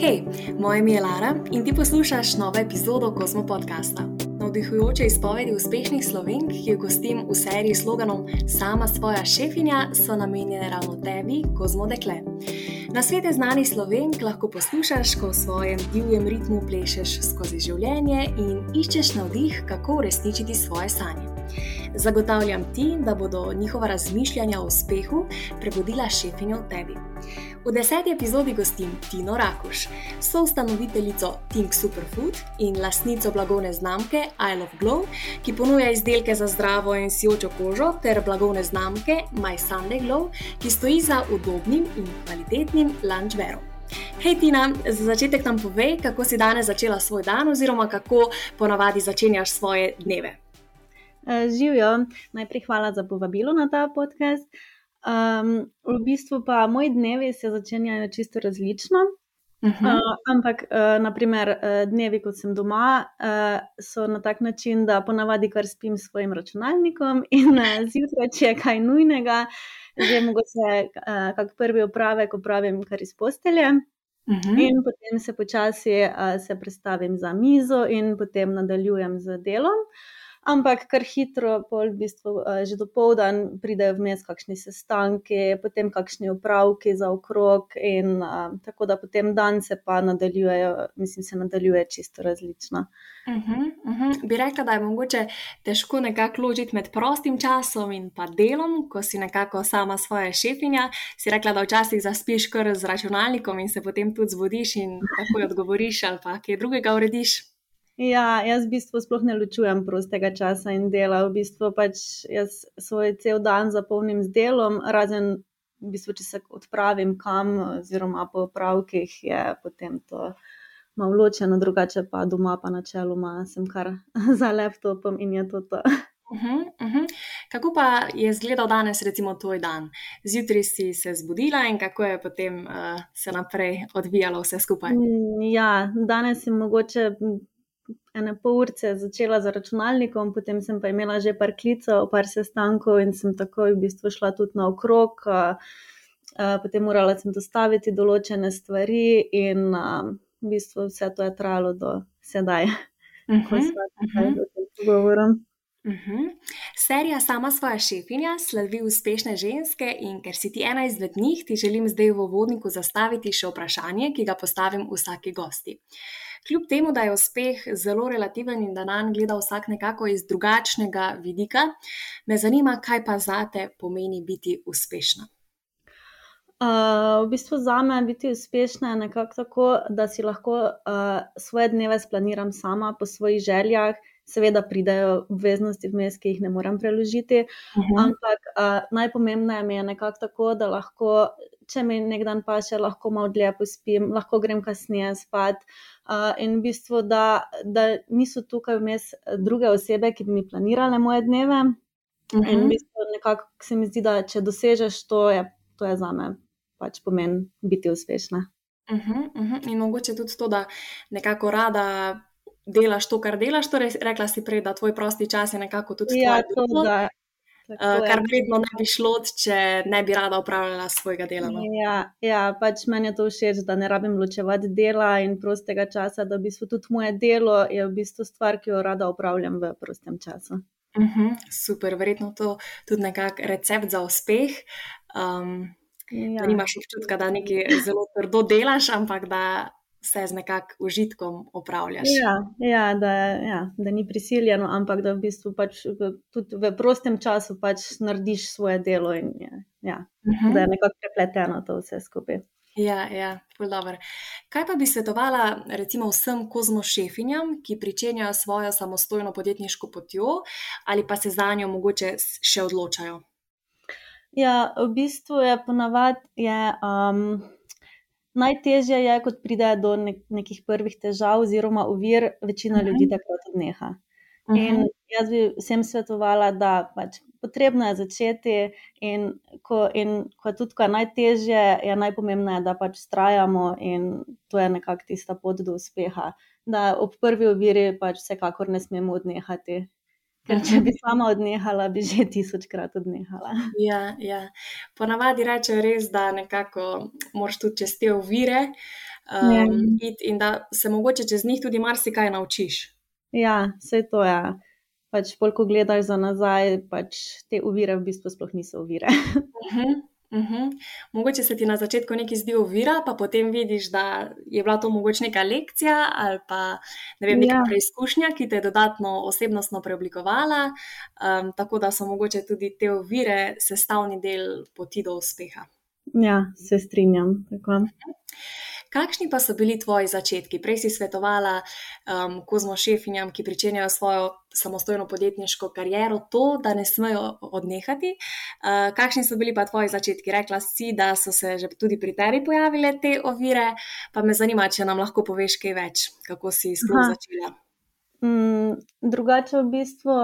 Hej, moje ime je Lara in ti poslušaš novo epizodo Kozmo podcasta. Navdihujoče izpovedi uspešnih slovenk, ki jih gostim v seriji s sloganom Sama svoja šefinja, so namenjene ravno tebi, Kozmo dekle. Na svete znanih slovenk lahko poslušaš, ko v svojem divjem ritmu plešeš skozi življenje in iščeš navdih, kako uresničiti svoje sanje. Zagotavljam ti, da bodo njihova razmišljanja o uspehu prebudila šefinjo v tebi. V deseti epizodi gostim Tino Rakuš, soustanoviteljico Think Superfood in lastnico blagovne znamke I Love Glow, ki ponuja izdelke za zdravo in sijočo kožo, ter blagovne znamke My Sunday Glow, ki stoji za udobnim in kvalitetnim lunchverom. Hej, Tina, za začetek nam povej, kako si danes začela svoj dan, oziroma kako ponavadi začenjaš svoje dneve. Eh, živijo, najprej hvala za povabilo na ta podcast. Um, v bistvu pa moji dnevi se začenjajo čisto različno. Uh -huh. uh, ampak, uh, naprimer, uh, dnevi, ko sem doma, uh, so na tak način, da ponavadi kar spim s svojim računalnikom, in uh, zjutraj, če je kaj nujnega, že mogoče uh, kak prvi opravek opravim kar iz postelje. Uh -huh. In potem se počasi uh, se predstavim za mizo, in potem nadaljujem z delom. Uh, ampak kar hitro, pol v bistvu uh, že do povdan, pridejo vmes kakšni sestanki, potem kakšni upravki za okrog, in uh, tako da potem dan se pa nadaljujejo, mislim, se nadaljuje čisto različno. Uh -huh, uh -huh. Bi rekla, da je mogoče težko nekako ločiti med prostim časom in pa delom, ko si nekako sama svoja šefinja. Si rekla, da včasih zaspiš kar z računalnikom in se potem tudi zbudiš in takoj odgovoriš ali pa kaj drugega urediš. Ja, jaz v bistvu sploh ne ločujem prostega časa in dela. V bistvu pač jaz svoj cel dan zapolnim z delom, razen v bistvu, če se odpravim kam, oziroma po pravkih, je potem to malo ločeno, drugače pa doma, pa načeloma sem kar za laptopom in je to to. Uh -huh, uh -huh. Kako pa je izgledal danes, recimo, tvoj dan? Zjutraj si se zbudila in kako je potem uh, se naprej odvijalo vse skupaj? Mm, ja, danes sem mogoče ene pol ure začela z računalnikom, potem sem pa imela že par klicev, par sestankov in sem takoj v bistvu šla tudi na okrog. Potem morala sem dostaviti določene stvari, in v bistvu vse to je trajalo do sedaj, uh -huh, ko sem tukaj uh -huh. o tem pogovorom. Uh -huh. Serija Sama svoja šefinja sledi uspešne ženske, in ker si ti ena izmed njih, ti želim zdaj v uvodniku zastaviti še vprašanje, ki ga postavim vsaki gosti. Kljub temu, da je uspeh zelo relativen in da nam gleda vsak nekako iz drugačnega vidika, me zanima, kaj pa za te pomeni biti uspešna. Uh, v bistvu za me je biti uspešna nekako tako, da si lahko uh, svoje dneve splaniram sama po svojih željah. Seveda pridejo obveznosti vmes, ki jih ne morem preložiti, uh mhm. -huh. ampak uh, najpomembnejše mi je nekako tako, da lahko, če mi nekdan pa še lahko malo dlje pospim, lahko grem kasneje spat. Uh, in v bistvu, da, da niso tukaj vmes druge osebe, ki bi mi planirale moje dneve. Uh -huh. In v mhm. bistvu nekako se mi zdi, da če dosežeš to, je, to je za me pač pomen biti uspešna. Uh -huh, uh -huh. In mogoče tudi to, da nekako rada. Delaš to, kar delaš, torej rekla si prej, da tvoj prosti čas je nekako tudi ja, to, da, Uh, kar vredno ne bi šlo, če ne bi rada upravljala svojega dela. No? Ja, ja, pač meni je to všeč, da ne rabim ločevati dela in prostega časa, da v bistvu tudi moje delo je v bistvu stvar, ki jo rada upravljam v prostem času. Uh mhm, -huh, super, verjetno to tudi nekak recept za uspeh. Um, ja. Da nimaš občutka, da nekaj zelo trdo delaš, ampak da vse z nekakšnim užitkom opravljaš. Ja, ja, da, ja, da ni prisiljeno, ampak da v bistvu pač v, tudi v prostem času pač narediš svoje delo in ja, ja, uh -huh. da je nekako prepleteno to vse skupaj. Ja, ja, Kaj pa bi svetovala recimo vsem kozmošefinjam, ki pričenjajo svojo samostojno podjetniško potjo ali pa se za njo mogoče še odločajo? Ja, v bistvu je ponavadi. Um, Najtežje je, ko pride do nek nekih prvih težav oziroma uvir, večina uh -huh. ljudi takrat odneha. Uh -huh. In jaz bi vsem svetovala, da pač potrebno je začeti, in ko, in ko je tudi ko je najtežje, je najpomembnejše, da pač trajamo in to je nekako tista pot do uspeha. Da ob prvi uviri pač vsekakor ne smemo odnehati. Ker če bi sama odnehala, bi že tisočkrat odnehala. Ja, ja. Ponavadi rečejo res, da nekako moraš tudi čez te ovire um, in da se mogoče čez njih tudi marsikaj naučiš. Ja, vse to je. Ja. Pač, ko gledaš za nazaj, pač te uvire v bistvu sploh niso uvire. uh -huh. Uh -huh. Mogoče se ti na začetku nekaj zdi ovira, pa potem vidiš, da je bila to mogoče neka lekcija ali pa ne vem, neka ja. preizkušnja, ki te je dodatno osebnostno preoblikovala. Um, tako da so mogoče tudi te ovire sestavni del poti do uspeha. Ja, se strinjam. Tako. Uh. Kakšni pa so bili tvoji začetki? Prej si svetovala um, kozmo šefinjam, ki pričenjajo svojo samostojno podjetniško kariero, to, da ne smejo odnehati. Uh, kakšni so bili pa tvoji začetki? Rekla si, da so se že tudi pri tebi pojavile te ovire, pa me zanima, če nam lahko poveš kaj več, kako si sploh začela. Mm, drugače, v bistvu,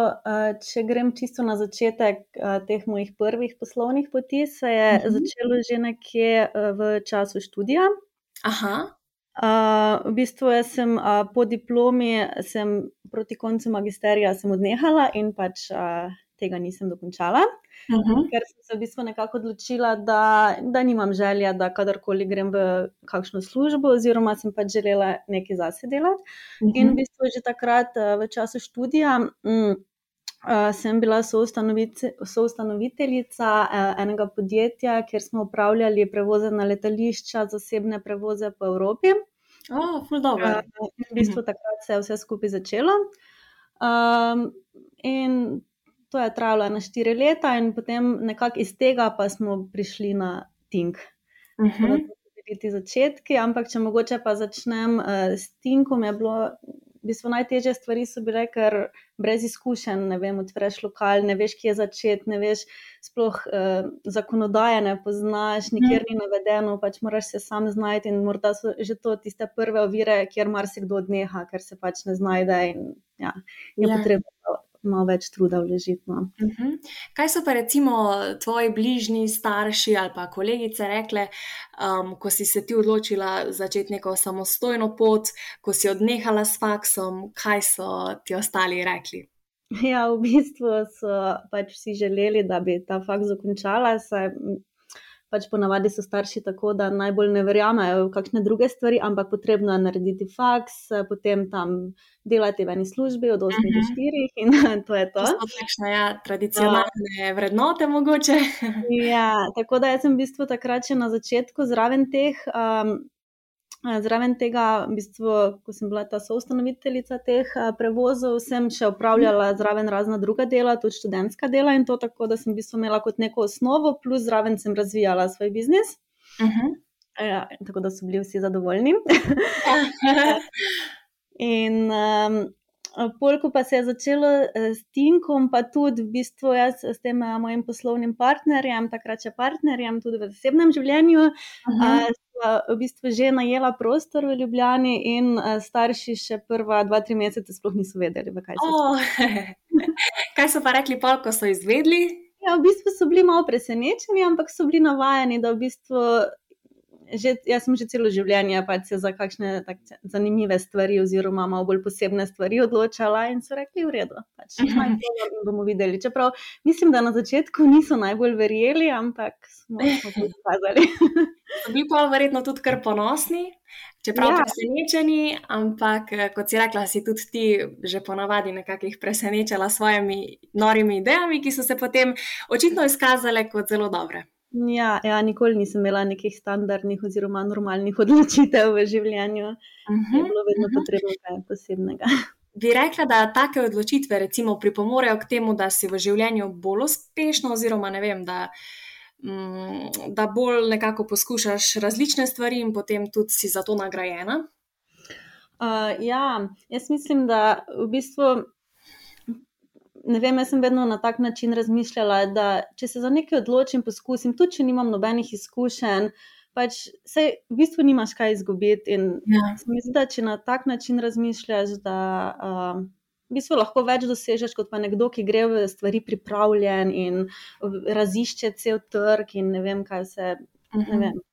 če grem čisto na začetek teh mojih prvih poslovnih poti, se je uh mhm. -huh. začelo že nekje v času študija. Aha. Uh, v bistvu sem uh, po diplomi, sem proti koncu magisterija odnehala in pač uh, tega nisem dokončala, uh mhm. -huh. ker sem se v bistvu nekako odločila, da, da nimam želja, da kadarkoli grem v kakšno službo, oziroma sem pač želela nekaj zase delati. Uh -huh. In v mhm. bistvu že takrat, uh, v času študija. Um, Uh, sem bila soustanoviteljica uh, enega podjetja, kjer smo upravljali prevoze na letališča, zasebne prevoze po Evropi. Oh, uh, v bistvu takrat se je vse skupaj začelo. Um, in to je trajalo na štiri leta, in potem nekako iz tega pa smo prišli na Tink. Uh -huh. Ti začetki, ampak če mogoče pa začnem uh, s Tinkom, je bilo v bistvu najtežje stvari so bile, ker brez izkušenj, ne vem, odpreš lokal, ne veš, kje začeti, ne veš, sploh eh, zakonodaje ne poznaš, nikjer ni navedeno, pač moraš se sam znajti in morda so že to tiste prve ovire, kjer marsikdo odneha, ker se pač ne znajde in ja, je ja. potrebno malo več truda vložiti. No. Uh mhm. -huh. Kaj so pa recimo tvoji bližnji, starši ali pa kolegice rekle, um, ko si se ti odločila začeti neko samostojno pot, ko si odnehala s faksom, kaj so ti ostali rekli? Ja, v bistvu so pač vsi želeli, da bi ta faks zakončala. Saj, pač ponavadi so starši tako, da najbolj ne verjamejo v kakšne druge stvari, ampak potrebno je narediti faks, potem tam delati v eni službi od 8 do 4 mhm. in to je to. To so takšne ja, tradicionalne ja. vrednote mogoče. Ja, tako da jaz sem v bistvu takrat še na začetku zraven teh. Um, Zraven tega, v bistvu, ko sem bila ta soustanoviteljica teh prevozov, sem še upravljala zraven razna druga dela, tudi študentska dela in to tako, da sem v bistvu imela kot neko osnovo, plus zraven sem razvijala svoj biznis. Uh -huh. ja, tako da so bili vsi zadovoljni. in um, Polko pa se je začelo s Tinkom, pa tudi v bistvu jaz s tem mojim poslovnim partnerjem, takrat še partnerjem, tudi v zasebnem življenju. Uh -huh v bistvu že najela prostor v Ljubljani, in starši še prva dva, tri mesece sploh niso vedeli, kaj se dogaja. Oh, kaj so pa rekli, pa, ko so izvedli? Ja, v bistvu so bili malo presenečeni, ampak so bili navajeni, da v bistvu že, jaz sem že celo življenje pač se za kakšne tak, zanimive stvari, oziroma malo bolj posebne stvari odločala in so rekli: v redu, pač naj to bomo videli. Čeprav mislim, da na začetku niso najbolj verjeli, ampak smo to pokazali. So bili pa verjetno tudi kar ponosni. Čeprav ja. presenečeni, ampak kot si rekla, si tudi ti že ponavadi nekakih presenečala s svojimi norimi idejami, ki so se potem očitno izkazale kot zelo dobre. Ja, ja, nikoli nisem imela nekih standardnih oziroma normalnih odločitev v življenju. Uh -huh, je bilo vedno uh -huh. potrebno kaj posebnega. Bi rekla, da take odločitve recimo, pripomorejo k temu, da si v življenju bolj uspešna, oziroma vem, da, mm, da bolj nekako poskušaš različne stvari in potem tudi si za to nagrajena? Uh, ja, jaz mislim, da v bistvu ne vem, jaz sem vedno na tak način razmišljala, da če se za nekaj odločim, poskusim, tudi če nimam nobenih izkušenj, pač se v bistvu nimaš kaj izgubiti. In ja. mi zdi, da če na tak način razmišljaš, da uh, v bistvu lahko več dosežeš kot pa nekdo, ki gre v stvari pripravljen in razišče cel trg in ne vem, kaj se. Uh -huh. Ne mhm. vem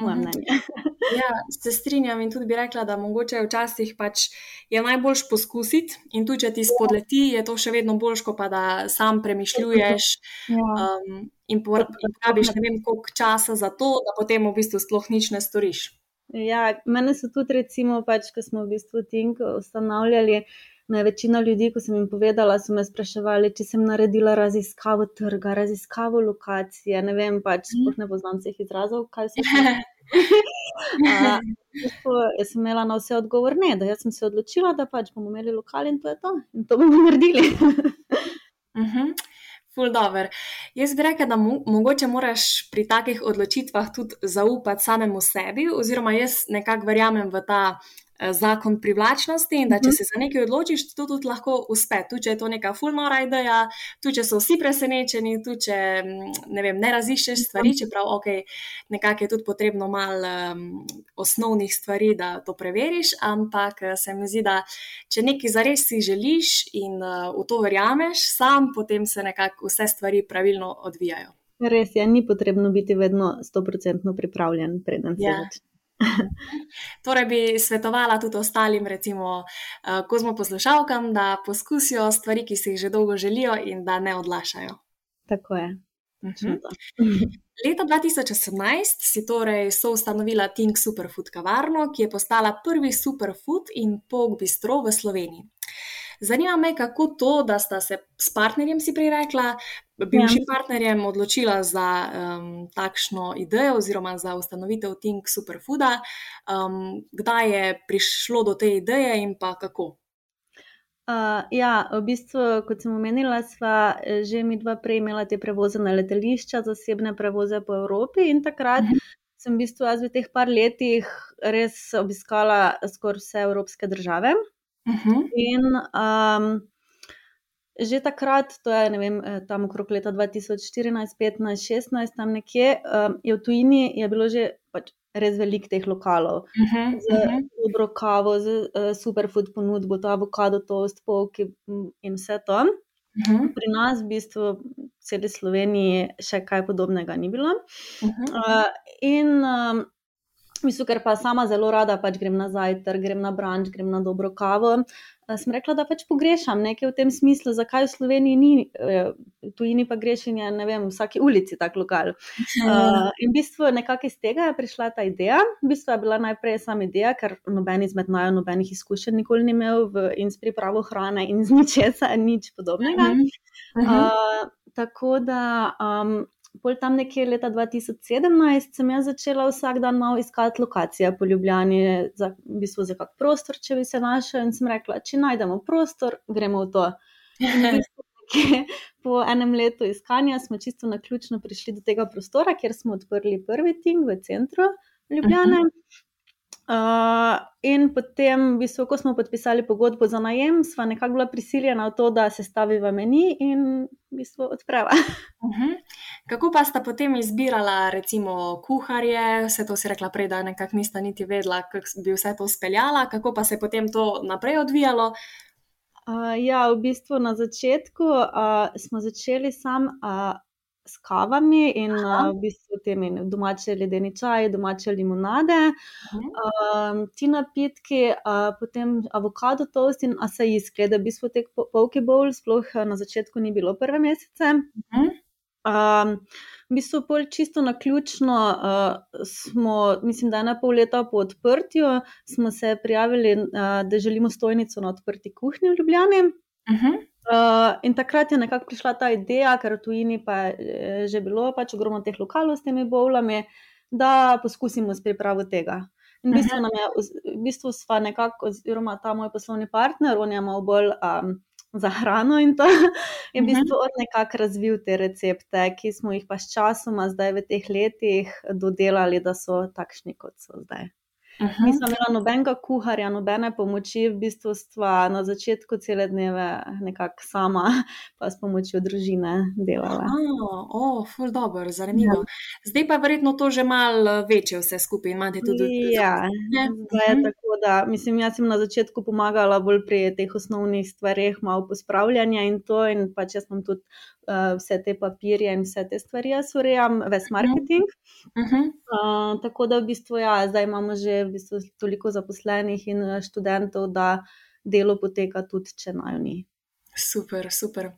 moje mhm. mnenje. ja, se strinjam in tudi bi rekla, da mogoče včasih pač je najboljš poskusiti in tudi, če ti spodleti, je to še vedno boljš, pa da sam premišljuješ ja. um, in porabiš ne vem koliko časa za to, da potem v bistvu sploh nič ne storiš. Ja, mene so tudi, recimo, pač, ko smo v bistvu Tink ustanavljali, me večina ljudi, ko sem jim povedala, so me spraševali, če sem naredila raziskavo trga, raziskavo lokacije. Ne vem, pač sploh ne poznam vseh izrazov, kaj se je. Jaz sem imela na vse odgovor, ne, da sem se odločila, da pač bomo imeli lokal in to je to. In to bomo naredili. uh -huh. Dobr. Jaz bi rekla, da mo mogoče moraš pri takih odločitvah tudi zaupati samemu sebi, oziroma jaz nekako verjamem v ta zakon privlačnosti in da če mhm. se za nekaj odločiš, to tudi lahko uspe. Tu je to neka fulnora ideja, tu če so vsi presenečeni, tu če ne, vem, ne raziščeš stvari, čeprav ok, nekako je tudi potrebno malo um, osnovnih stvari, da to preveriš, ampak eh, se mi zdi, da če nekaj zares si želiš in uh, v to verjameš, sam potem se nekako vse stvari pravilno odvijajo. Res je, ni potrebno biti vedno 100% pripravljen, preden se ja. začne. torej, bi svetovala tudi ostalim, recimo, uh, ko smo poslušalkam, da poskusijo stvari, ki si jih že dolgo želijo, in da ne odlašajo. Tako je. Mhm. Leta 2018 si torej soustanovila Think Superfood kavarno, ki je postala prvi superfood in pog bistro v Sloveniji. Zanima me, kako to, da sta se s partnerjem, si prej rekla, bivšim ja. partnerjem odločila za um, takšno idejo oziroma za ustanovitev Think Superfooda. Um, kdaj je prišlo do te ideje in pa kako? Uh, ja, v bistvu, kot sem omenila, sva eh, že mi dva prej imela te prevoze na letališča, zasebne prevoze po Evropi in takrat. Uh mhm. -huh. Sem v bistvu jaz v teh par letih res obiskala skoraj vse evropske države. Uh mhm. -huh. In um, že takrat, to je vem, eh, tam okrog leta 2014, 15, 16, tam nekje, um, je v tujini je bilo že pač res veliko teh lokalov. Uh -huh, z uh -huh. dobro kavo, z uh, superfood ponudbo, to avokado, toast, polki in vse to. Uh -huh. Pri nas, v bistvu, v celi Sloveniji, še kaj podobnega ni bilo. Uh -huh. uh, in um, Mislim, ker pa sama zelo rada pač grem na zajtrk, grem na branž, grem na dobro kavo. Uh, sem rekla, da pač pogrešam nekaj v tem smislu, zakaj v Sloveniji ni, uh, tujini pa grešenje, ne vem, v vsaki ulici tak lokal. Uh, in v bistvu nekako iz tega je prišla ta ideja. V bistvu je bila najprej sama ideja, ker noben izmed najo nobenih izkušenj nikoli ni imel v, in s pripravo hrane in z ničesa, nič podobnega. Uh, tako da. Um, Pol tam nekje leta 2017 sem jaz začela vsak dan malo iskati lokacije po Ljubljani, za, v bistvu za kak prostor, če bi se našel. In sem rekla, če najdemo prostor, gremo v to. Po enem letu iskanja smo čisto na ključno prišli do tega prostora, kjer smo odprli prvi ting v centru Ljubljane. Uh -huh. Uh, in potem, v bistvu, ko smo podpisali pogodbo za najem, smo nekako bila prisiljena v to, da se stavi v meni in v bistvu odpreva. Uh -huh. Kako pa sta potem izbirala, recimo, kuharje, vse to si rekla prej, da nekako nista niti vedela, kako bi vse to speljala, kako pa se je potem to naprej odvijalo? Uh, ja, v bistvu na začetku uh, smo začeli sam. Uh, s kavami in uh, v bistvu temi domače ledeni čaj, domače limonade, uh, ti napitki, uh, potem avokado toast in asajski, da v bistvu te polke bowl sploh na začetku ni bilo prve mesece. Um, v bistvu pol čisto na ključno uh, smo, mislim, da ena pol leta po odprtju, smo se prijavili, uh, da želimo stojnico na odprti kuhinji v Ljubljani. Uh -huh. Uh, in takrat je nekako prišla ta ideja, ker v tujini pa je že bilo pač ogromno teh lokalov s temi bovlami, da poskusimo s pripravo tega. In v bistvu, mhm. je, v bistvu sva nekako, oziroma ta moj poslovni partner, on je malo bolj um, za hrano in to je v mhm. bistvu on nekako razvil te recepte, ki smo jih pa s časoma, zdaj v teh letih, dodelali, da so takšni, kot so zdaj. -huh. Nisem imela nobenega kuharja, nobene pomoči, v bistvu stva na začetku cele dneve nekako sama, pa s pomočjo družine delala. Oh, oh, ful dobro, zanimivo. Ja. Zdaj pa je verjetno to že malo večje vse skupaj imate tudi ja, zdaj je mhm. tako, da mislim, jaz sem na začetku pomagala bolj pri teh osnovnih stvareh, malo pospravljanja in to in pač jaz sem tudi uh, vse te papirje in vse te stvari, jaz urejam, ves mhm. marketing. Uh -huh. uh, tako da v bistvu, ja, zdaj imamo že v bistvu toliko zaposlenih in eh, študentov, da delo poteka tudi, če naj ni. Super, super.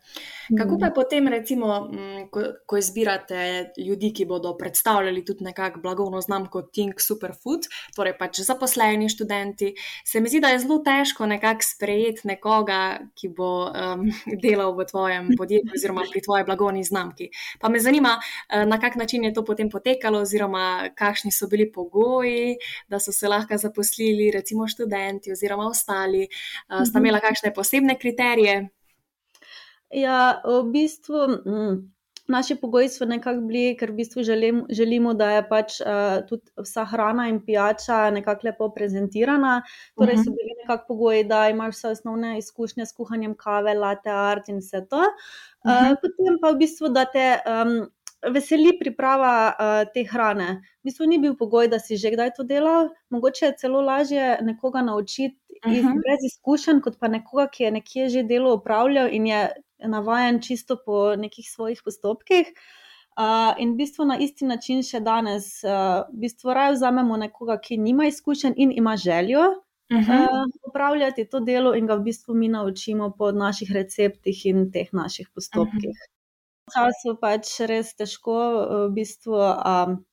Kako pa je potem, recimo, ko, ko izbirate ljudi, ki bodo predstavljali tudi nekako blagovno znamko Think Superfood, torej pač zaposleni študenti, se mi zdi, da je zelo težko nekako sprejeti nekoga, ki bo um, delal v tvojem podjetju oziroma pri tvoji blagovni znamki. Pa me zanima, eh, na kak način je to potem potekalo, oziroma kakšni so bili pogoji, da so se lahko zaposlili, recimo študenti oziroma ostali, uh, sta mhm. imela kakšne posebne kriterije. Ja, v bistvu. Mm. Naši pogoji so nekako bili, ker v bistvu želim, želimo, da je pač uh, tudi vsa hrana in pijača nekako lepo prezentirana. Torej, so mhm. bili nekako pogoji, da imaš vse osnovne izkušnje s kuhanjem kave, latte art in vse to. Uh, potem pa v bistvu, da te um, veseli priprava uh, te hrane. V bistvu ni bil pogoj, da si že kdaj to delal, mogoče je celo lažje nekoga naučiti. Iz, brez izkušenj, kot pa nekoga, ki je nekje že delo upravljal in je navajen čisto po nekih svojih postopkih. Uh, in v bistvu na isti način še danes, uh, v bistvu raje vzamemo nekoga, ki nima izkušenj in ima željo uh -huh. uh, upravljati to delo, in ga v bistvu mi naučimo po naših receptih in teh naših postopkih. Uh -huh. V času pač res težko v bistvu, um,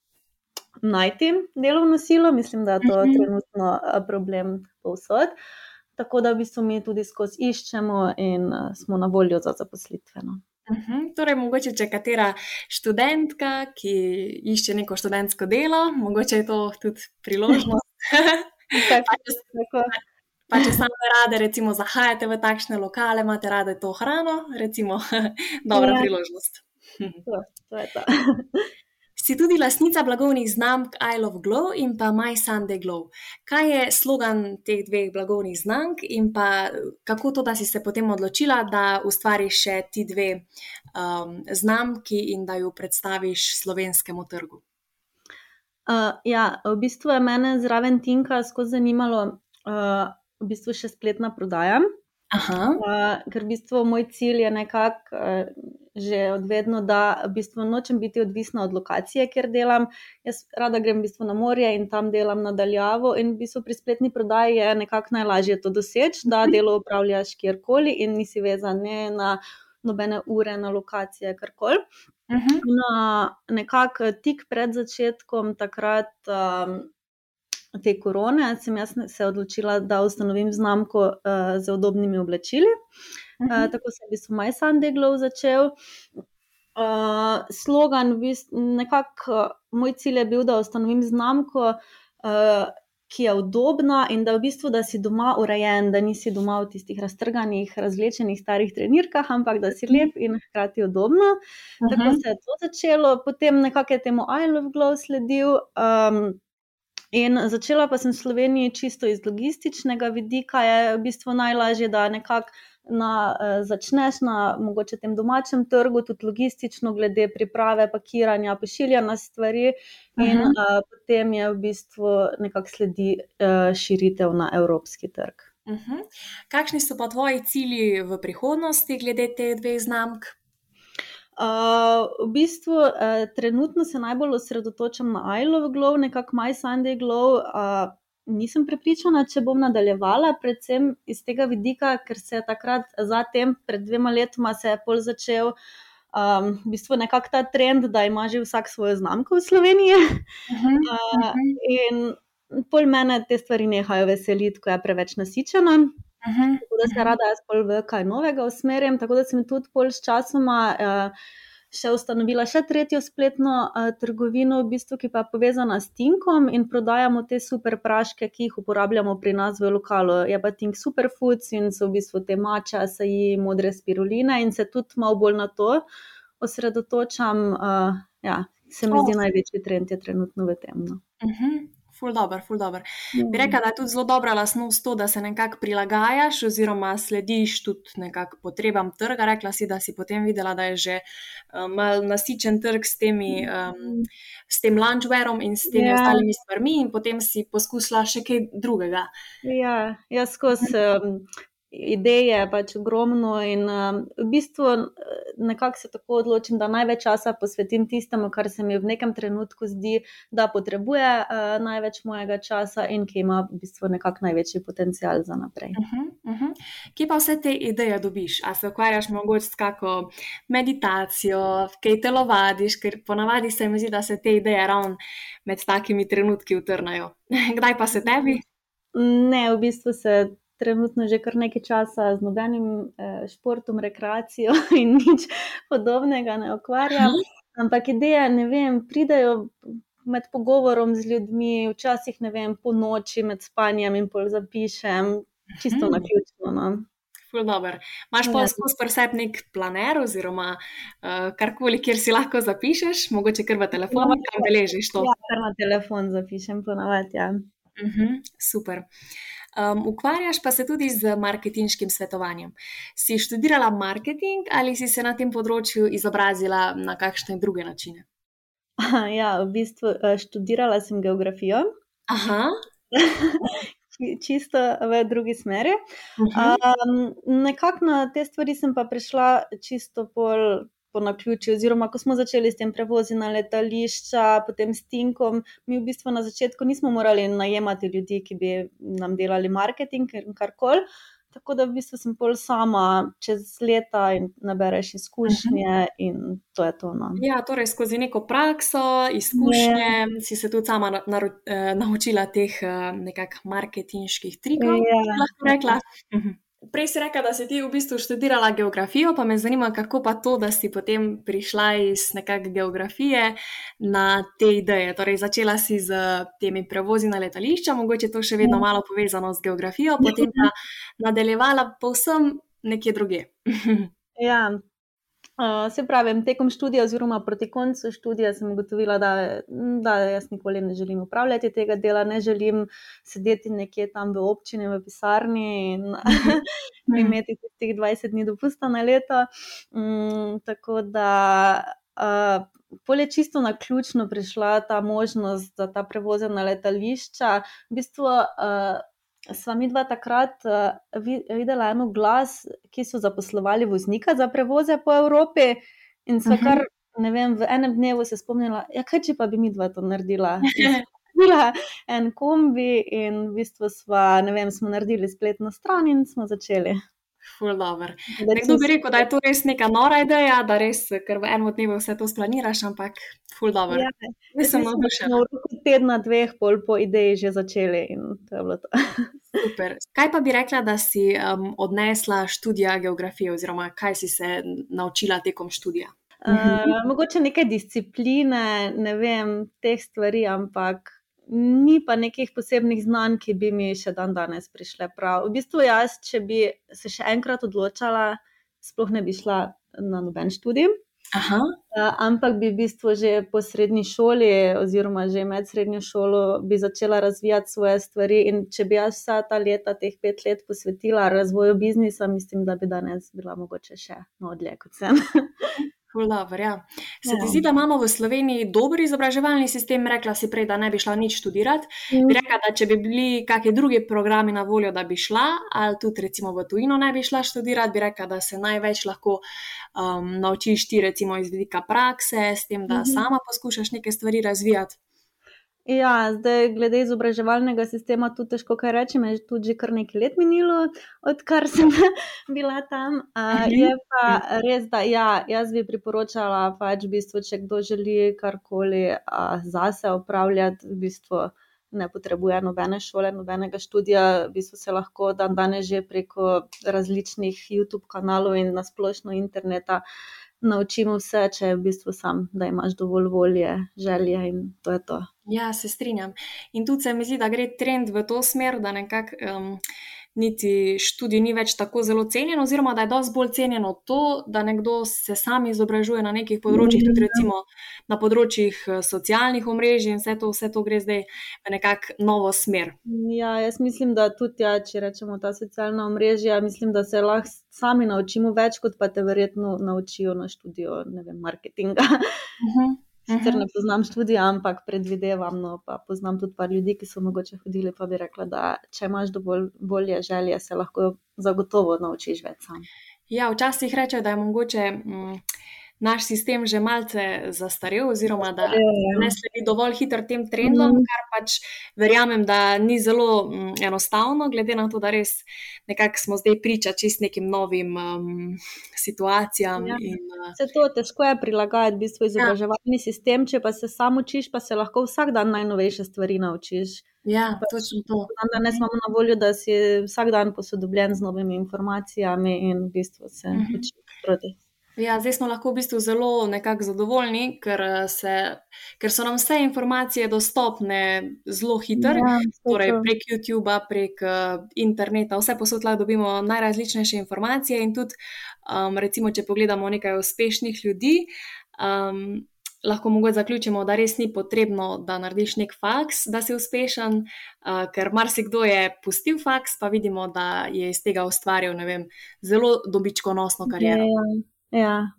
najti delovno silo, mislim, da je to uh -huh. trenutno problem povsod. Tako da v bistvu mi tudi skozi iščemo in uh, smo na voljo za zaposlitveno. Uh mhm, -huh. Torej, mogoče če katera študentka, ki išče neko študentsko delo, mogoče je to tudi priložnost. pa, če, pa če sami rade, recimo, zahajate v takšne lokale, imate rade to hrano, recimo, dobra ja. priložnost. to, to je to. Si tudi lasnica blagovnih znamk I Love Glow in pa My Sunday Glow. Kaj je slogan teh dveh blagovnih znamk in pa kako to, da si se potem odločila, da ustvariš še ti dve um, znamki in da jo predstaviš slovenskemu trgu? Uh, ja, v bistvu je mene zraven Tinka skozi zanimalo uh, v bistvu še spletna prodaja. Uh, ker v bistvu moj cilj je nekako uh, že odvedno, da v bistvu nočem biti odvisna od lokacije, kjer delam. Jaz rada grem v bistvu na morje in tam delam nadaljavo. In v bistvu pri spletni prodaji je nekako najlažje to doseči, da delo upravljaš kjerkoli in nisi vezan ne na nobene ure, na lokacije, karkoli. Uh mhm. -huh. no, nekako tik pred začetkom takrat. Um, te korone, sem jaz se odločila, da ustanovim znamko uh, z udobnimi oblačili. Uh -huh. uh, tako se je v bistvu My Sunday Glow začel. Uh, slogan, v bistvu, nekako moj cilj je bil, da ustanovim znamko, uh, ki je udobna in da v bistvu da si doma urejen, da nisi doma v tistih raztrganih, razlečenih starih trenirkah, ampak da si lep in hkrati udobno. Uh -huh. Tako se je to začelo, potem nekako je temu I Love Glow sledil. Um, In začela pa sem v Sloveniji čisto iz logističnega vidika, je v bistvu najlažje, da nekako na, uh, začneš na mogoče tem domačem trgu, tudi logistično, glede priprave, pakiranja, pošiljanja stvari, in uh -huh. uh, potem je v bistvu nekako sledi uh, širitev na evropski trg. Uh mhm. -huh. Kakšni so pa tvoji cilji v prihodnosti glede teh dveh znamk? V bistvu uh, trenutno se najbolj osredotočam na I Love Glow, nekako My Sunday Glow. Uh, nisem prepričana, če bom nadaljevala, predvsem iz tega vidika, ker se je takrat, zatem, pred dvema letoma, se je pol začel. Um, v bistvu je nekako ta trend, da ima že vsak svojo znamko v Sloveniji. Uh -huh, uh -huh. In pol mene te stvari nehajo veseliti, ko je preveč nasičena. Uh -huh. Tako da se rada jaz pol v kaj novega usmerjam, tako da sem tudi pol s časoma uh, še ustanovila še tretjo spletno uh, trgovino, v bistvu, ki pa je povezana s Tinkom in prodajamo te super praške, ki jih uporabljamo pri nas v lokalu. Je pa Tink Superfoods in so v bistvu te mača, saji, modre spiruline in se tudi malo bolj na to osredotočam. Uh, ja, se mi zdi največji trend je trenutno v tem. No. Uh mhm. -huh ful dobr, ful dobr. Mm. Bi rekla, da je tudi zelo dobra lasnost to, da se nekako prilagajaš oziroma slediš tudi nekako potrebam trga. Rekla si, da si potem videla, da je že um, nasičen trg s, temi, um, s tem lunchwareom in s temi yeah. Ja. ostalimi stvarmi in potem si poskusila še kaj drugega. Ja, jaz skozi. Um, ideje pač ogromno in uh, v bistvu nekako se tako odločim, da največ časa posvetim tistemu, kar se mi v nekem trenutku zdi, da potrebuje uh, največ mojega časa in ki ima v bistvu nekako največji potencial za naprej. Uh -huh, uh -huh. Kje pa vse te ideje dobiš? A se ukvarjaš mogoče s kako meditacijo, kaj telovadiš, ker ponavadi se mi zdi, da se te ideje ravno med takimi trenutki utrnajo. Kdaj pa se tebi? Ne, v bistvu se trenutno že kar nekaj časa z nobenim eh, športom, rekreacijo in nič podobnega ne ukvarjam. Ampak ideje, ne vem, pridejo med pogovorom z ljudmi, včasih ne vem, po noči med spanjem in pol zapišem, čisto na ključno. No. Máš pa skozi presep nek planer oziroma uh, karkoli, kjer si lahko zapišeš, mogoče kar v telefonu, no, kam beležiš to. Ja, kar na telefon zapišem, ponovadi. Ja. Uh mhm, -huh, super. Um, ukvarjaš pa se tudi z marketinškim svetovanjem. Si študirala marketing ali si se na tem področju izobrazila na kakšne druge načine? Ja, v bistvu eh, študirala sem geografijo. Aha. Čisto v drugi smeri. Um, nekako na te stvari sem pa prišla čisto bolj po naključju, oziroma ko smo začeli s tem prevozi na letališča, potem s Tinkom, mi v bistvu na začetku nismo morali najemati ljudi, ki bi nam delali marketing in karkoli. Tako da v bistvu sem pol sama čez leta in nabereš izkušnje, -huh. in to je to. No. Ja, torej skozi neko prakso, izkušnje, ne. si se tudi sama na, na, eh, naučila teh eh, nekakšnih marketinških trikov, ja. lahko rekla. Uh -huh. Prej si rekla, da si ti v bistvu študirala geografijo, pa me zanima, kako pa to, da si potem prišla iz nekakšne geografije na te ideje. Torej, začela si z temi prevozi na letališča, mogoče to še vedno ja. malo povezano z geografijo, potem pa nadaljevala povsem nekje druge. Ja, Uh, se pravi, tekom študija, oziroma proti koncu študija, sem ugotovila, da, da jaz nikoli ne želim upravljati tega dela, ne želim sedeti nekje tam v občini, v pisarni in mhm. imeti teh 20 dni dopusta na leto. Um, tako da. Uh, Pol je čisto na ključno prišla ta možnost za ta prevoz na letališča. V bistvu uh, sva mi dva takrat uh, videla eno glas, ki so zaposlovali voznika za prevoze po Evropi in sva uh mhm. kar, ne vem, v enem dnevu se spomnila, ja, kaj če pa bi mi dva to naredila. Bila en kombi, in v bistvu smo, ne vem, smo naredili spletno stran in smo začeli. Nekdo bi rekel, da je to res neka nora ideja, da res, ker v enem dnevu vse to splaniraš, ampak ful dobro. Ja, Nisem navdušen. V roku tedna, dveh, pol po ideji že začeli in to je bilo to. Super. Kaj pa bi rekla, da si um, odnesla študija geografije oziroma kaj si se naučila tekom študija? Uh, mogoče nekaj discipline, ne vem, teh stvari, ampak ni pa nekih posebnih znanj, ki bi mi še dan danes prišle prav. V bistvu jaz, če bi se še enkrat odločala, sploh ne bi šla na noben študij. Aha. Ampak bi v bistvu že po srednji šoli, oziroma že med srednjo šolo, bi začela razvijati svoje stvari. In če bi jaz vsa ta leta, teh pet let, posvetila razvoju biznisa, mislim, da bi danes bila mogoče še no, dlje kot sem. Lover, ja. Se ti ja. zdi, da imamo v Sloveniji dober izobraževalni sistem? Rekla si prej, da ne bi šla nič študirati. Mm. Bi rekla, da če bi bili kakšni drugi programi na voljo, da bi šla, ali tudi recimo v tujino ne bi šla študirati, bi rekla, da se največ lahko um, naučiš ti recimo iz vidika prakse, s tem, da mm -hmm. sama poskušaš neke stvari razvijati. Ja, zdaj, glede izobraževalnega sistema, tu težko kaj rečem, je tudi že kar nekaj let minilo, odkar sem bila tam. Uh, je pa res, da ja, jaz bi priporočala, pač, v bistvu, če kdo želi karkoli uh, zase upravljati, v bistvu ne potrebuje nobene šole, nobenega študija, v bistvu se lahko dan danes že preko različnih YouTube kanalov in nasplošno interneta. Naučimo vse, če je v bistvu sam, da imaš dovolj volje, želje in to je to. Ja, se strinjam. In tudi se mi zdi, da gre trend v to smer, da nekako um, niti študij ni več tako zelo cenjen, oziroma da je dosti bolj cenjeno to, da nekdo se sam izobražuje na nekih področjih, tudi recimo na področjih eh, socialnih omrežij in vse to, vse to gre zdaj v nekakšno novo smer. Ja, jaz mislim, da tudi, ja, če rečemo ta socialna omrežja, mislim, da se lahko sami naučimo več, kot pa te verjetno naučijo na študiju, ne vem, marketinga. Uh -huh. Sicer ne poznam študija, ampak predvidevam, no, pa poznam tudi par ljudi, ki so mogoče hodili, pa bi rekla, da če imaš dovolj bolje želje, se lahko zagotovo naučiš več sam. Ja, včasih rečejo, da je mogoče. Mm, naš sistem že malce zastarel, oziroma da ja. ne sledi dovolj hitro tem trendom, mm. kar pač verjamem, da ni zelo um, enostavno, glede na to, da res nekako smo zdaj priča čist nekim novim um, situacijam. Ja. In, uh, se to težko je prilagajati, v bistvu izobraževalni ja. sistem, če pa se samo učiš, pa se lahko vsak dan najnovejše stvari naučiš. Ja, točno to. Danes imamo na voljo, da si vsak dan posodobljen z novimi informacijami in v bistvu se mm -hmm. učiš proti. Ja, zdaj smo lahko v bistvu zelo zadovoljni, ker, eh, se, ker so nam vse informacije dostopne zelo hitro. Ja, torej prek YouTube, prek uh, interneta, vse posod lahko dobimo najrazličnejše informacije. In tudi, um, recimo, če pogledamo nekaj uspešnih ljudi, um, lahko mogoče zaključimo, da res ni potrebno, da narediš nek faks, da si uspešen, uh, ker marsikdo je pustil faks, pa vidimo, da je iz tega ustvaril vem, zelo dobičkonosno kariero. Ja, ja. Ja,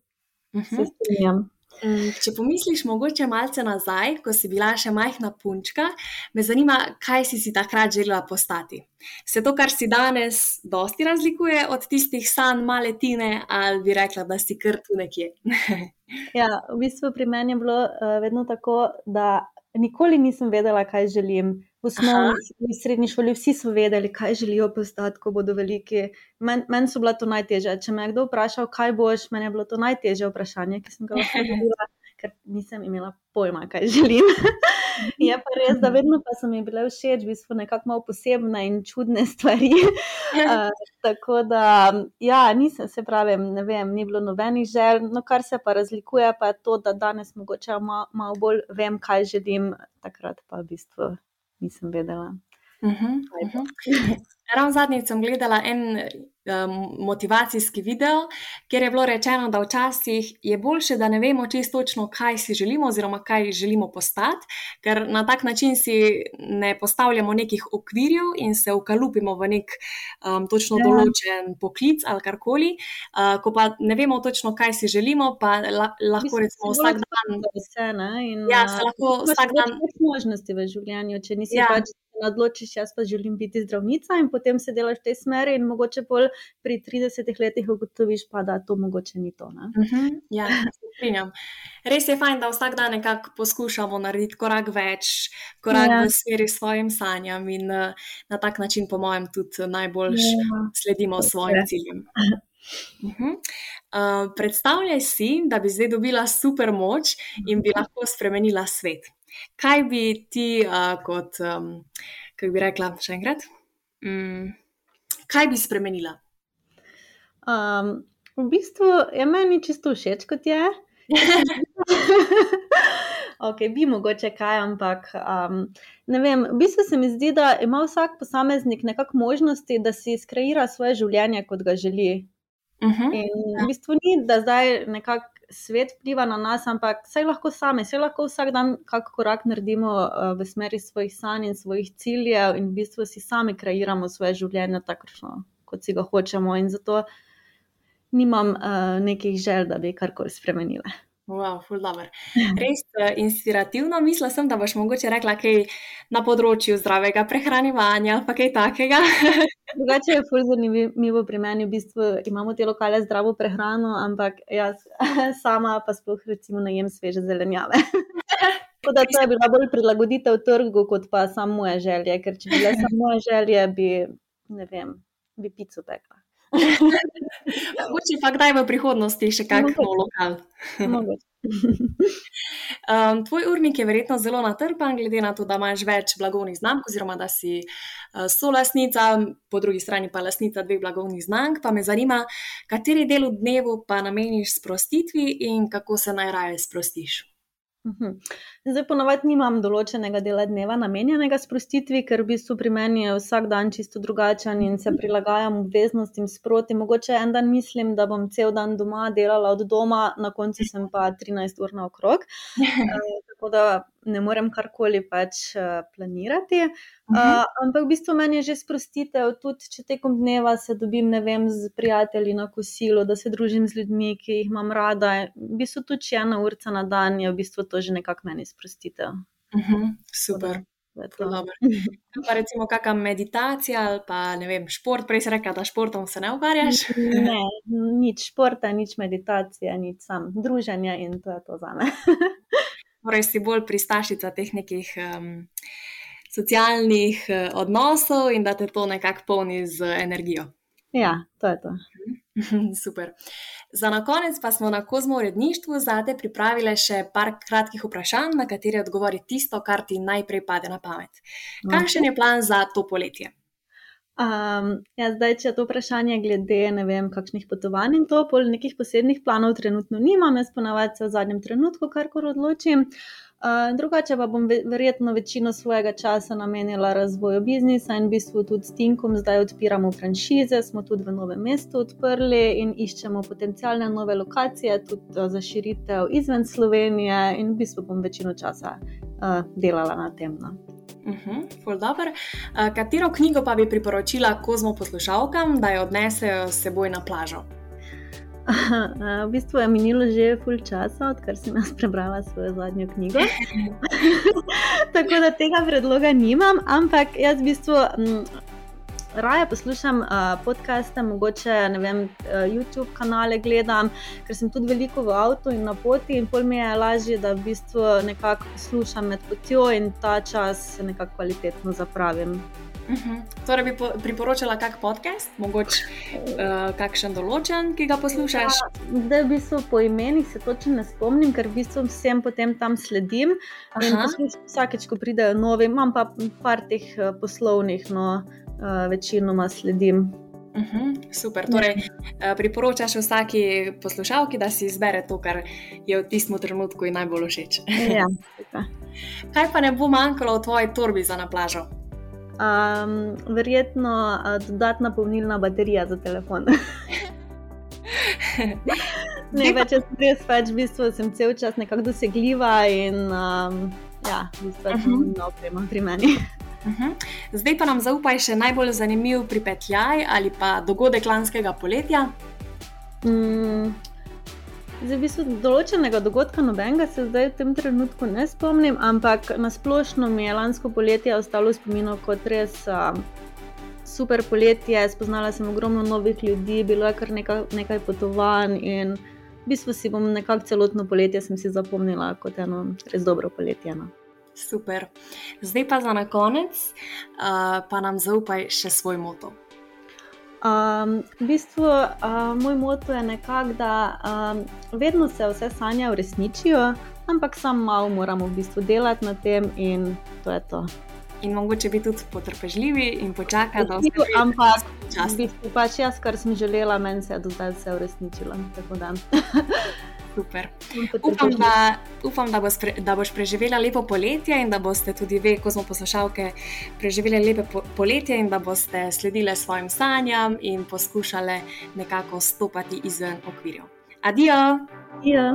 uh -huh. se strinjam. Če pomisliš mogoče malce nazaj, ko si bila še majhna punčka, me zanima, kaj si si takrat želela postati. Se to, kar si danes, dosti razlikuje od tistih sanj male tine, ali bi rekla, da si kar tu nekje? ja, v bistvu pri meni je bilo uh, vedno tako, da nikoli nisem vedela, kaj želim. V osnovni in srednji šoli vsi so vedeli, kaj želijo postati, ko bodo veliki. Meni men so bila to najtežje. Če me je kdo vprašal, kaj boš, meni je bilo to najtežje vprašanje, ki sem ga lahko dobila, ker nisem imela pojma, kaj želim. je pa res, da vedno pa so mi bile všeč, v bistvu nekako malo posebne in čudne stvari. uh, tako da, ja, nisem se pravi, ne vem, ni bilo nobenih želj. No, kar se pa razlikuje, pa je to, da danes mogoče malo mal bolj vem, kaj želim, takrat pa v bistvu nisem vedela. Uh -huh, uh -huh. Ravno zadnjič sem gledala en motivacijski video, kjer je bilo rečeno, da včasih je bolje, da ne vemo čisto točno, kaj si želimo, oziroma kaj želimo postati, ker na tak način si ne postavljamo nekih okvirjev in se ukalupimo v nek um, točno ja. določen poklic ali karkoli. Uh, ko pa ne vemo točno, kaj si želimo, pa la, lahko recimo vsak dan. Vse, in, ja, se lahko vsak dan. Možnosti v življenju, če nisi ja. pač odločiš, jaz pa želim biti zdravnica, in potem se delaš v tej smeri, in mogoče bolj pri 30 letih ugotoviš, pa, da to mogoče ni to. Uh mhm. -huh. Ja, strinjam. Res je fajn, da vsak dan nekako poskušamo narediti korak več, korak ja. v smeri svojim sanjam, in uh, na tak način, po mojem, tudi najbolj ja. sledimo svojim ciljem. Uh -huh. uh, predstavljaj si, da bi zdaj dobila super moč in bi lahko spremenila svet. Kaj bi ti, uh, kot, um, kako bi rekla, še enkrat, um, kaj bi spremenila? Um, v bistvu je meni čisto všeč, kot je. ok, bi mogoče kaj, ampak um, ne vem. V bistvu se mi zdi, da ima vsak posameznik nekako možnosti, da si skreira svoje življenje, kot ga želi. Uh mhm. -huh. In v bistvu ni, da zdaj nekako svet vpliva na nas, ampak vse lahko sami, vse lahko vsak dan kak korak naredimo uh, v smeri svojih sanj in svojih ciljev, in v bistvu si sami kreiramo svoje življenje tako, kot si ga hočemo. In zato nimam uh, nekih želj, da bi karkoli spremenila. Wow, Res uh, inspirativno. Mislila sem, da boš mogoče rekla kaj na področju zdravega prehranevanja, pa kaj takega. Drugače je zelo zanimivo pri meni, v bistvu imamo te lokale zdravo prehrano, ampak jaz sama pa sploh recimo ne jem sveže zelenjave. Tako da to je bila bolj prilagoditev trgu, kot pa samo moje želje, ker če bi bile samo moje želje, bi, ne vem, bi pico pekla. Mogoče pa kdaj v prihodnosti še kakšno lokal. um, tvoj urnik je verjetno zelo natrpan, glede na to, da imaš več blagovnih znamk, oziroma da si uh, solasnica, po drugi strani pa lasnica dveh blagovnih znamk. Pa me zanima, kateri del v dnevu pa nameniš sprostitvi in kako se najraje sprostiš. Mhm. Zdaj, ponovadi nimam določenega dela dneva namenjenega sprostitvi, ker v bistvu pri meni je vsak dan čisto drugačen in se mhm. prilagajam obveznostim sproti. Mogoče en dan mislim, da bom cel dan doma delala od doma, na koncu sem pa 13 ur na okrog. tako da ne morem karkoli pač uh, planirati. Uh, uh, ampak v bistvu meni je že sprostitev, tudi če tekom dneva se dobim, ne vem, z prijatelji na kosilo, da se družim z ljudmi, ki jih imam rada. V bistvu tudi če ena urca na dan je v bistvu to že nekako meni sprostitev. Uh -huh, super. Pa recimo kakšna meditacija ali pa ne vem, šport, prej si rekel, da športom se ne ukvarjaš. Ne, nič športa, nič meditacije, nič sam druženja in to je to za me. Torej si bolj pristašica teh nekih um, socialnih uh, odnosov in da te to nekako polni z energijo. Ja, to je to. Super. Za na konec pa smo na kozmo uredništvu zate pripravili še par kratkih vprašanj, na katere odgovori tisto, kar ti najprej pade na pamet. Kakšen je plan za to poletje? Um, ja, zdaj, če je to vprašanje glede ne vem, kakšnih potovanj in to, pol nekih posebnih planov trenutno nimam, jaz ponavadi se v zadnjem trenutku karkoli odločim. Uh, drugače pa bom verjetno večino svojega časa namenila razvoju biznisa in v bistvu tudi s Tinkom zdaj odpiramo franšize, smo tudi v novem mestu odprli in iščemo potencijalne nove lokacije, tudi za širitev izven Slovenije in v bistvu bom večino časa uh, delala na tem. No. Uh uh, katero knjigo pa bi priporočila kozmo poslušalkam, da jo odnesejo s seboj na plažo? v bistvu je minilo že pol časa, odkar sem jaz prebrala svojo zadnjo knjigo. Tako da tega predloga nimam, ampak jaz v bistvu. M, Raje poslušam uh, podcaste, mogoče vem, uh, YouTube kanale gledam, ker sem tudi veliko v avtu in na poti, in pol mi je lažje, da v bistvu nekako poslušam med potjo in ta čas nekako kvalitetno zapravim. Uh mhm. -huh. Torej, bi priporočala kak podcast, mogoče uh, kakšen določen, ki ga poslušaš? Ja, da, v bistvu po imenih se točno ne spomnim, ker v bistvu vsem potem tam sledim. Vsakeč, ko pridejo novi, imam pa par teh uh, poslovnih, no, uh, večinoma sledim. Uh mhm, -huh, super. Torej, uh, priporočaš vsaki poslušalki, da si izbere to, kar je v tistem trenutku najbolj všeč. ja, Kaj pa ne bo manjkalo v tvoji torbi za na plažo? Um, verjetno uh, dodatna polnilna baterija za telefon. ne, več jaz res pač v bistvu sem cel čas nekako dosegljiva in um, ja, v bistvu uh -huh. oprema pri meni. Uh -huh. Zdaj pa nam zaupaj še najbolj zanimiv pripetljaj ali pa dogodek lanskega poletja. Mm, Zdaj, v bistvu, določenega dogodka nobenega se zdaj v tem trenutku ne spomnim, ampak nasplošno mi je lansko poletje ostalo spominov kot res uh, super poletje. Spoznala sem ogromno novih ljudi, bilo je kar nekaj, nekaj potovanj in v bistvu si bom nekako celotno poletje zapomnila kot eno res dobro poletje. No. Super. Zdaj pa za konec, uh, pa nam zaupaj še svoj moto. Um, v bistvu, uh, moj moto je nekako, da um, vedno se vse sanje uresničijo, ampak samo malo moramo v bistvu delati na tem, in to je to. In mogoče biti tudi potrpežljivi in počakati, da se vse ampak, v bistvu, pač jaz, kar sem želela, meni se je do zdaj vse uresničilo. Super. Upam, da, upam da, boš pre, da boš preživela lepo poletje in da boste tudi vi, ko smo poslušalke, preživeli lepo po, poletje in da boste sledile svojim sanjam in poskušale nekako stopiti izven okvirjev. Adijo! Adijo!